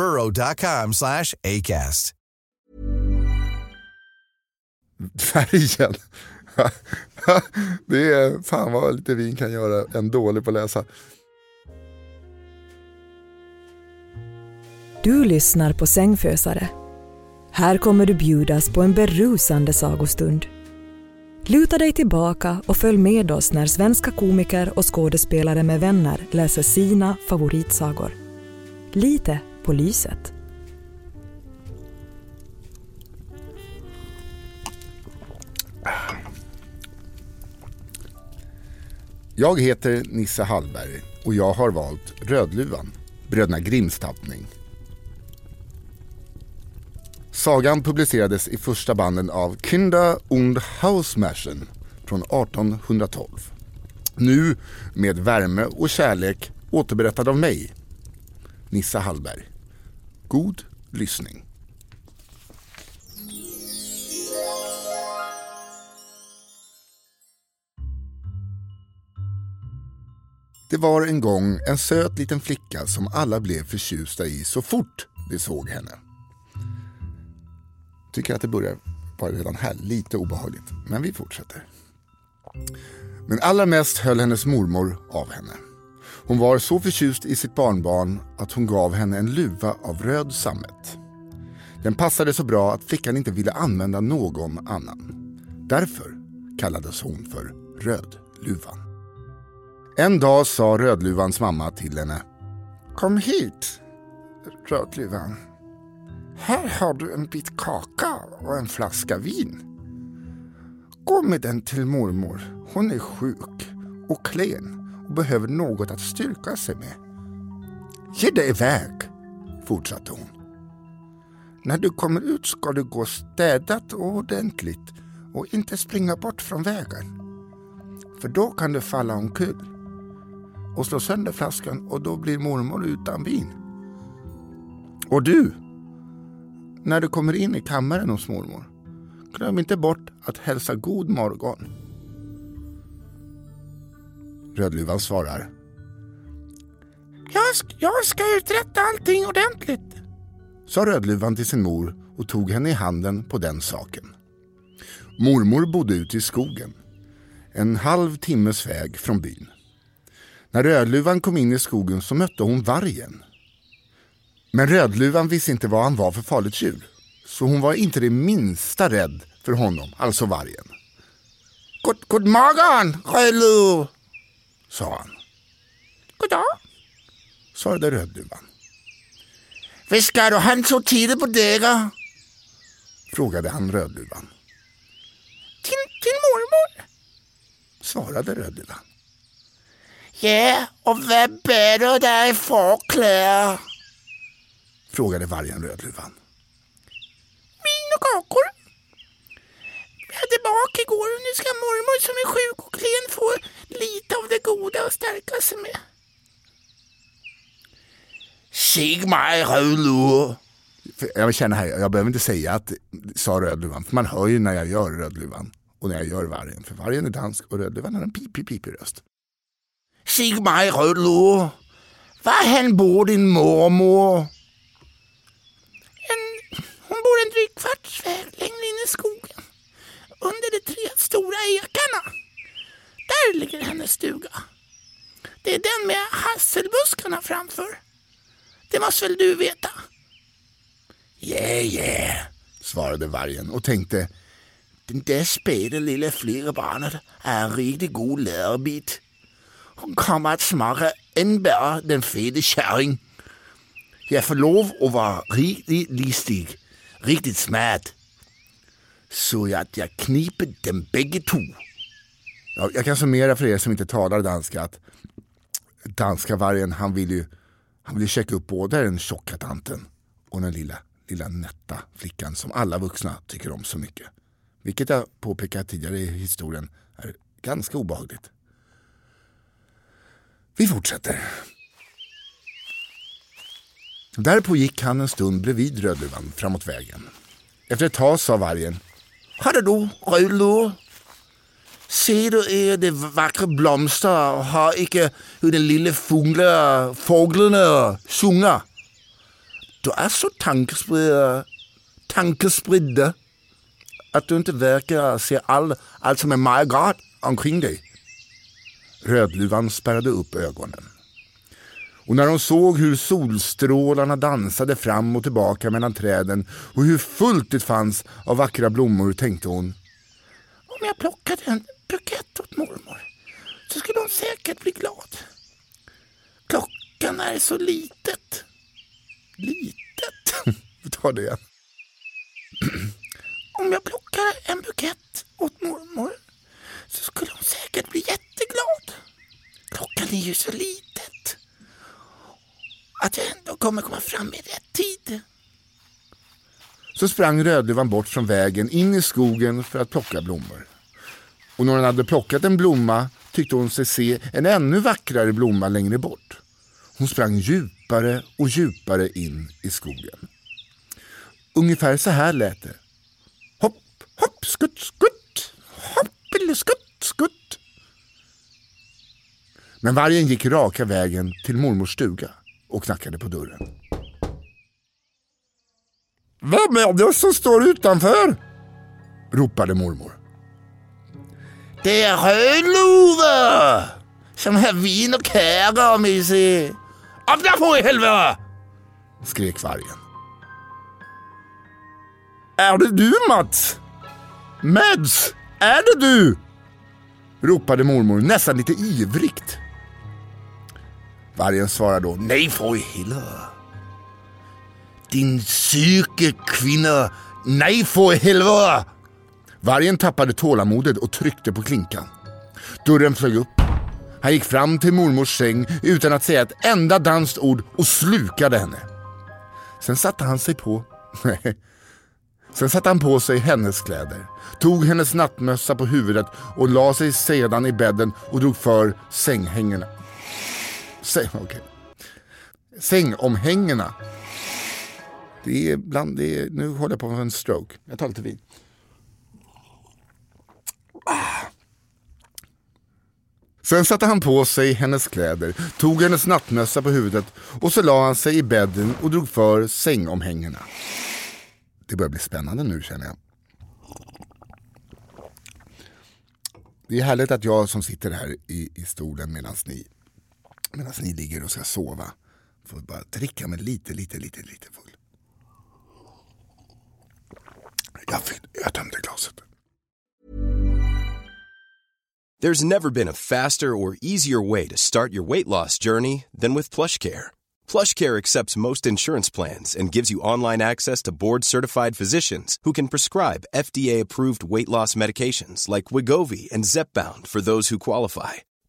burrow.com slash ACAST. Färgen. det är fan vad lite vin kan göra en dålig på att läsa. Du lyssnar på Sängfösare. Här kommer du bjudas på en berusande sagostund. Luta dig tillbaka och följ med oss när svenska komiker och skådespelare med vänner läser sina favoritsagor. Lite på lyset. Jag heter Nisse Hallberg och jag har valt Rödluvan, Bröderna Grimms tappning. Sagan publicerades i första banden av Kinder und Hausmärchen från 1812. Nu med värme och kärlek återberättad av mig, Nissa Hallberg. God lyssning. Det var en gång en söt liten flicka som alla blev förtjusta i så fort de såg henne. Tycker att det börjar vara redan här lite obehagligt, men vi fortsätter. Men allra mest höll hennes mormor av henne. Hon var så förtjust i sitt barnbarn att hon gav henne en luva av röd sammet. Den passade så bra att flickan inte ville använda någon annan. Därför kallades hon för Rödluvan. En dag sa Rödluvans mamma till henne. Kom hit, Rödluvan. Här har du en bit kaka och en flaska vin. Gå med den till mormor. Hon är sjuk och klen och behöver något att styrka sig med. Ge dig iväg, fortsatte hon. När du kommer ut ska du gå städat och ordentligt och inte springa bort från vägen. För då kan du falla omkull och slå sönder flaskan och då blir mormor utan vin. Och du, när du kommer in i kammaren hos mormor, glöm inte bort att hälsa god morgon. Rödluvan svarar. Jag ska, jag ska uträtta allting ordentligt, sa Rödluvan till sin mor och tog henne i handen på den saken. Mormor bodde ute i skogen, en halv timmes väg från byn. När Rödluvan kom in i skogen så mötte hon vargen. Men Rödluvan visste inte vad han var för farligt djur. Så hon var inte det minsta rädd för honom, alltså vargen. God, god morgon, Rödluv, sa han. God dag, svarade Rödluvan. Vad ska du ha så tidigt på dagen? Frågade han Rödluvan. Till, till mormor. Svarade Rödluvan. Ja, och vad bär du där i förkläder? Frågade vargen Rödluvan. Och kakor. Vi hade bak igår och nu ska mormor som är sjuk och klen få lite av det goda att stärka sig med. Sig mig Rödluvan. Jag känner här, jag behöver inte säga att sa Rödluvan, för man hör ju när jag gör Rödluvan och när jag gör vargen. För vargen är dansk och Rödluvan har en pip, pip, pipig röst. Sig mig Rödluvan. Var hen bor din mormor? En, hon bor en dryg kvarts väg längre in i skogen. Under de tre stora ekarna. Där ligger hennes stuga. Det är den med hasselbuskarna framför. Det måste väl du veta? Yeah, yeah, svarade vargen och tänkte den där späda lilla flerbarnet är en riktigt god lärobit. Hon kommer att smaka än bättre den feta kärring. Jag får lov att vara riktigt listig, riktigt smart. Så att jag kniper dem bägge två. Ja, jag kan summera för er som inte talar danska att danska vargen han vill ju han vill checka upp både den tjocka tanten och den lilla, lilla nätta flickan som alla vuxna tycker om så mycket. Vilket jag påpekat tidigare i historien är ganska obehagligt. Vi fortsätter. Därpå gick han en stund bredvid Rödluvan framåt vägen. Efter ett tag sa vargen Hörde du, Rödluvan? Ser øh, du er de vackra blomster och hör icke hur den lilla fuglen, fåglarna sjunger? Du är så tankespridda, tankespridda att du inte verkar se all, allt som är mycket gott omkring dig. Rödluvan spärrade upp ögonen. Och när hon såg hur solstrålarna dansade fram och tillbaka mellan träden och hur fullt det fanns av vackra blommor tänkte hon Om jag plockade en bukett åt mormor så skulle hon säkert bli glad. Klockan är så litet. Litet? Ta det igen. Om jag plockade en bukett åt mormor så skulle hon säkert bli jätteglad. Klockan är ju så litet. Att jag ändå kommer komma fram i rätt tid. Så sprang Rödluvan bort från vägen in i skogen för att plocka blommor. Och när hon hade plockat en blomma tyckte hon sig se en ännu vackrare blomma längre bort. Hon sprang djupare och djupare in i skogen. Ungefär så här lät det. Hopp, hopp, skutt, skutt. Hopp, skutt, skutt. Men vargen gick raka vägen till mormors stuga och knackade på dörren. Vem är det som står utanför? ropade mormor. Det är Rödluva som har vin och kära med sig. Öppna på i helvete! skrek vargen. Är det du Mats? Mads, är det du? ropade mormor nästan lite ivrigt. Vargen svarar då nej för heller. Din psyke kvinna, nej för helvete. Vargen tappade tålamodet och tryckte på klinkan. Dörren flög upp. Han gick fram till mormors säng utan att säga ett enda danskt ord och slukade henne. Sen satte han sig på... Nej. Sen satte han på sig hennes kläder, tog hennes nattmössa på huvudet och la sig sedan i bädden och drog för sänghängena. Säng, okay. Sängomhängena. Det är bland, det är, nu håller jag på med en stroke. Jag tar lite vin. Sen satte han på sig hennes kläder, tog hennes nattmössa på huvudet och så la han sig i bädden och drog för sängomhängena. Det börjar bli spännande nu känner jag. Det är härligt att jag som sitter här i, i stolen medan ni, medans ni ligger och ska sova får bara dricka mig lite, lite, lite, lite full. Jag, jag tömde glaset. There's never been a faster or easier way to start your weight loss journey than with plush care. PlushCare accepts most insurance plans and gives you online access to board-certified physicians who can prescribe FDA-approved weight loss medications like Wigovi and Zepbound for those who qualify.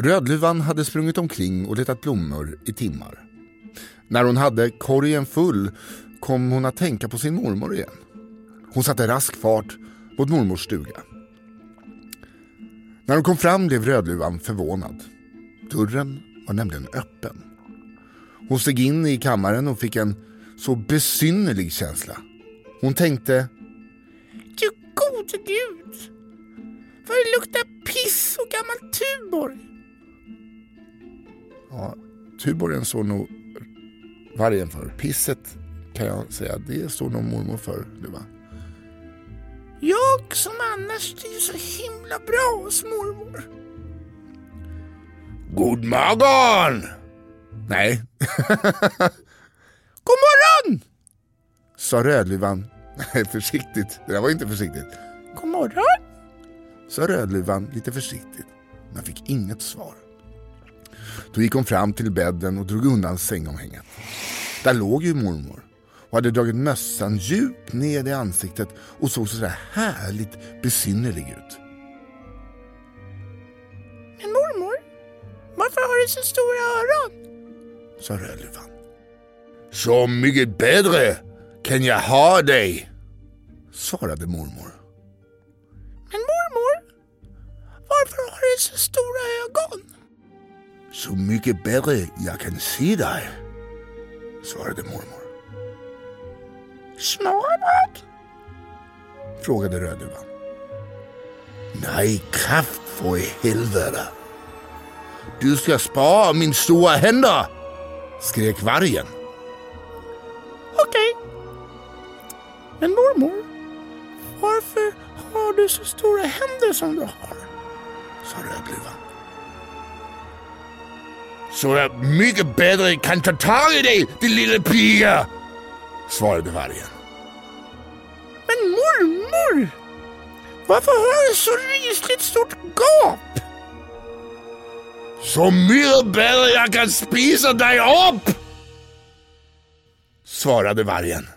Rödluvan hade sprungit omkring och letat blommor i timmar. När hon hade korgen full kom hon att tänka på sin mormor igen. Hon satte rask fart mot mormors stuga. När hon kom fram blev Rödluvan förvånad. Dörren var nämligen öppen. Hon steg in i kammaren och fick en så besynnerlig känsla. Hon tänkte... Du gode gud! Vad det luktar piss och gammal Tuborg. Ja, Tuborgen står nog vargen för. Pisset kan jag säga, det står nog mormor för. Du va? Jag som annars trivs så himla bra hos mormor. God morgon! Nej. God morgon! Sa Rödluvan. Nej, försiktigt. Det där var inte försiktigt. God morgon! Sa Rödluvan lite försiktigt, men fick inget svar. Då gick hon fram till bädden och drog undan sängomhänget. Där låg ju mormor och hade dragit mössan djupt ned i ansiktet och såg sådär härligt besynnerlig ut. Men mormor, varför har du så stora öron? Sa Rödluvan. Så mycket bättre kan jag ha dig, svarade mormor. Men mormor, varför har du så stora ögon? Så mycket bättre jag kan se dig, svarade mormor. Smörbröd? Frågade Rödluvan. Nej, kraft för helvete. Du ska spara min stora händer, skrek vargen. Okej. Men mormor, varför har du så stora händer som du har? Sa Rödluvan. Så jag mycket bättre kan ta tag i dig, din lilla piga, svarade vargen. Men mormor! Varför har du så rysligt stort gap? Så mycket bättre jag kan spisa dig upp! Svarade vargen.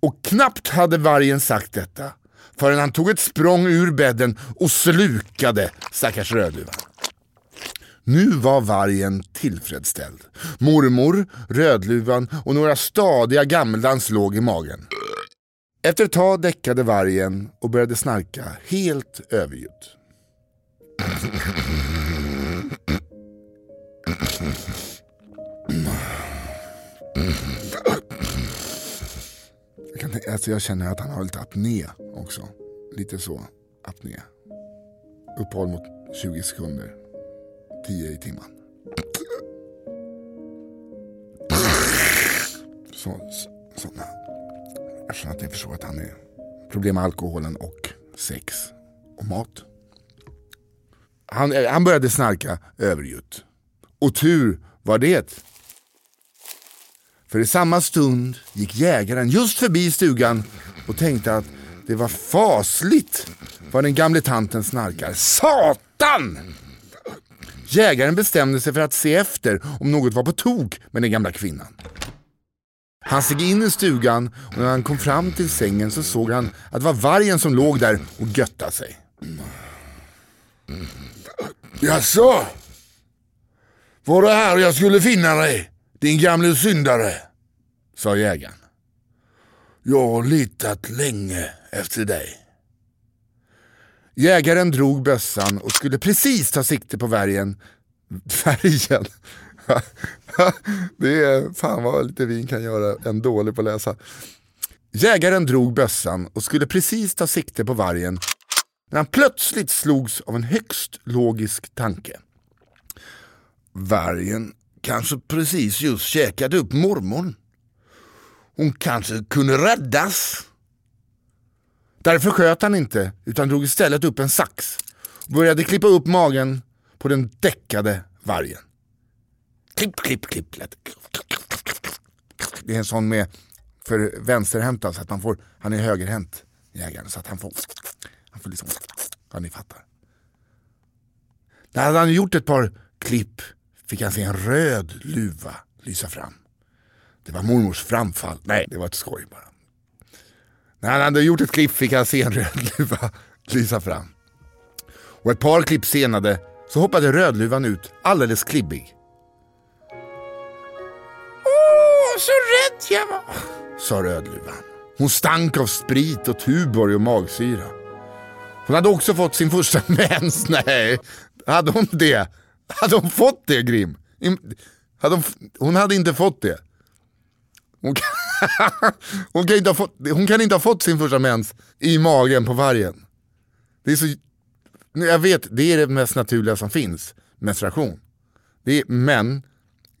Och knappt hade vargen sagt detta förrän han tog ett språng ur bädden och slukade stackars Rödluvan. Nu var vargen tillfredsställd. Mormor, Rödluvan och några stadiga gammeldans låg i magen. Efter ett tag däckade vargen och började snarka helt överljud. Jag, kan, alltså jag känner att han har lite apné också. Lite så, apné. Uppehåll mot 20 sekunder. 10 i timmen. Så, så, så... Jag känner att ni förstår att han är problem med alkoholen och sex och mat. Han, eh, han började snarka övergjut. Och tur var det. För i samma stund gick jägaren just förbi stugan och tänkte att det var fasligt vad den gamle tanten snarkar. Satan! Jägaren bestämde sig för att se efter om något var på tok med den gamla kvinnan. Han steg in i stugan och när han kom fram till sängen så såg han att det var vargen som låg där och göttade sig. Jaså? Var det här jag skulle finna dig, din gamle syndare? Sa jägaren. Jag har letat länge efter dig. Jägaren drog bössan och skulle precis ta sikte på vargen. Färgen? det är fan vad lite vin kan göra en dålig på att läsa. Jägaren drog bössan och skulle precis ta sikte på vargen när han plötsligt slogs av en högst logisk tanke. Vargen kanske precis just käkat upp mormon. Hon kanske kunde räddas. Därför sköt han inte utan drog istället upp en sax och började klippa upp magen på den däckade vargen. Klipp, klipp, klipp. Det är en sån med för vänsterhänta så att man får, han är högerhänt jägaren så att han får, han får liksom, ja ni fattar. När han hade gjort ett par klipp fick han se en röd luva lysa fram. Det var mormors framfall. Nej, det var ett skoj bara. När han hade gjort ett klipp fick han se en rödluva lysa fram. Och ett par klipp senare så hoppade rödluvan ut alldeles klibbig. Åh, så rädd jag var, sa Rödluvan. Hon stank av sprit och Tuborg och magsyra. Hon hade också fått sin första mens. Nej, hade hon det? Hade hon fått det Grim? Hade hon, hon hade inte fått det. Hon kan, hon, kan inte ha fått, hon kan inte ha fått sin första mens i magen på vargen. Det är så, jag vet, det är det mest naturliga som finns, menstruation. Det är, men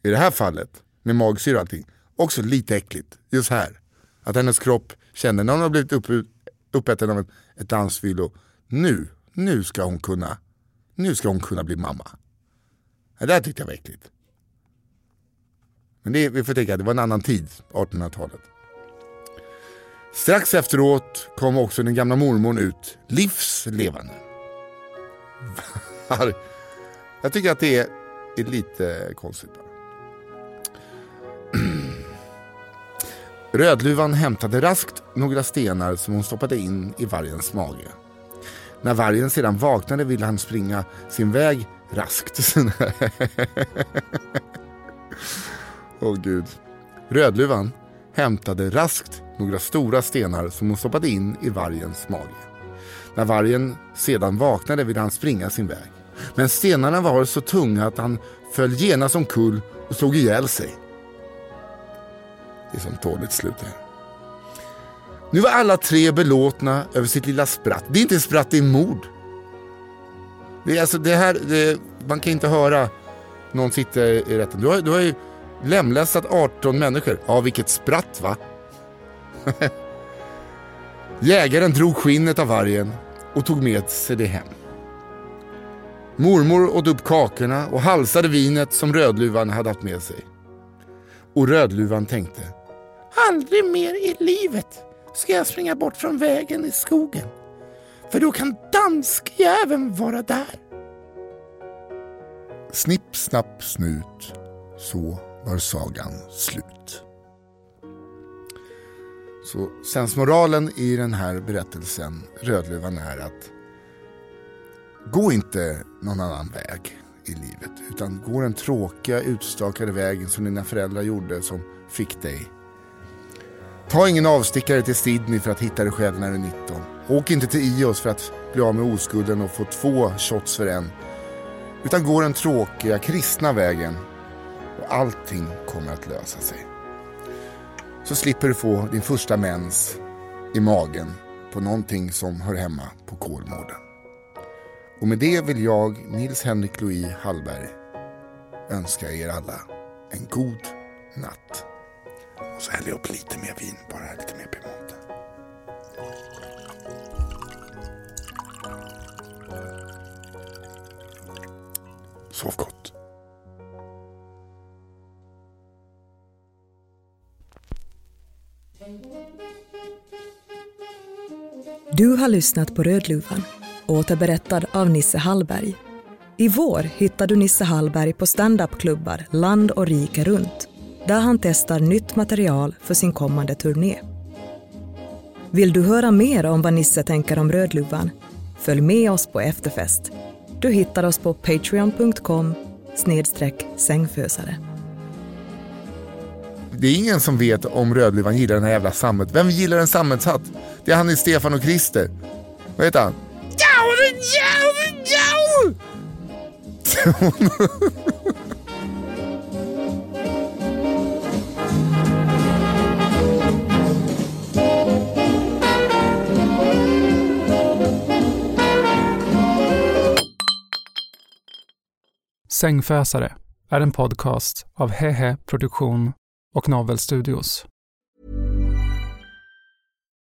i det här fallet, med magsyra och allting, också lite äckligt. Just här. Att hennes kropp känner när hon har blivit upp, uppäten av ett, ett dansfyllo. Nu, nu ska hon kunna, nu ska hon kunna bli mamma. Det där tyckte jag var äckligt. Men det, vi får tänka att det var en annan tid, 1800-talet. Strax efteråt kom också den gamla mormon ut, livslevande. jag tycker att det är, är lite konstigt bara. Rödluvan hämtade raskt några stenar som hon stoppade in i vargens mage. När vargen sedan vaknade ville han springa sin väg raskt. Åh oh, gud. Rödluvan hämtade raskt några stora stenar som hon stoppade in i vargens mage. När vargen sedan vaknade ville han springa sin väg. Men stenarna var så tunga att han föll genast omkull och slog ihjäl sig. Det är som dåligt slut här. Nu var alla tre belåtna över sitt lilla spratt. Det är inte spratt, det är mord. Det är alltså det här, det, man kan inte höra någon sitta i rätten. Du har, du har ju lemlästat 18 människor. Ja, vilket spratt va? Jägaren drog skinnet av vargen och tog med sig det hem. Mormor åt upp kakorna och halsade vinet som Rödluvan hade haft med sig. Och Rödluvan tänkte, aldrig mer i livet ska jag springa bort från vägen i skogen. För då kan danskjäveln vara där. Snipp, snapp, snut. Så var sagan slut. Så sensmoralen i den här berättelsen, Rödluvan, är att gå inte någon annan väg i livet. Utan gå den tråkiga utstakade vägen som dina föräldrar gjorde som fick dig. Ta ingen avstickare till Sydney för att hitta dig själv när du är 19. Åk inte till Ios för att bli av med oskulden och få två shots för en. Utan gå den tråkiga kristna vägen och allting kommer att lösa sig. Så slipper du få din första mens i magen på någonting som hör hemma på Kolmården. Och med det vill jag, Nils Henrik Louis Hallberg, önska er alla en god natt. Och så häller jag upp lite mer vin, bara lite mer Piemonte. Sov gott. Du har lyssnat på Rödluvan, återberättad av Nisse Hallberg. I vår hittar du Nisse Hallberg på standupklubbar land och rike runt där han testar nytt material för sin kommande turné. Vill du höra mer om vad Nisse tänker om Rödluvan? Följ med oss på efterfest. Du hittar oss på patreon.com snedstreck sängfösare. Det är ingen som vet om Rödluvan gillar den här jävla sammet. Vem gillar en sammetshatt? Det är han i Stefan och Christer. Vad heter han? Sängfösare är en podcast av Hehe Produktion och Novel Studios.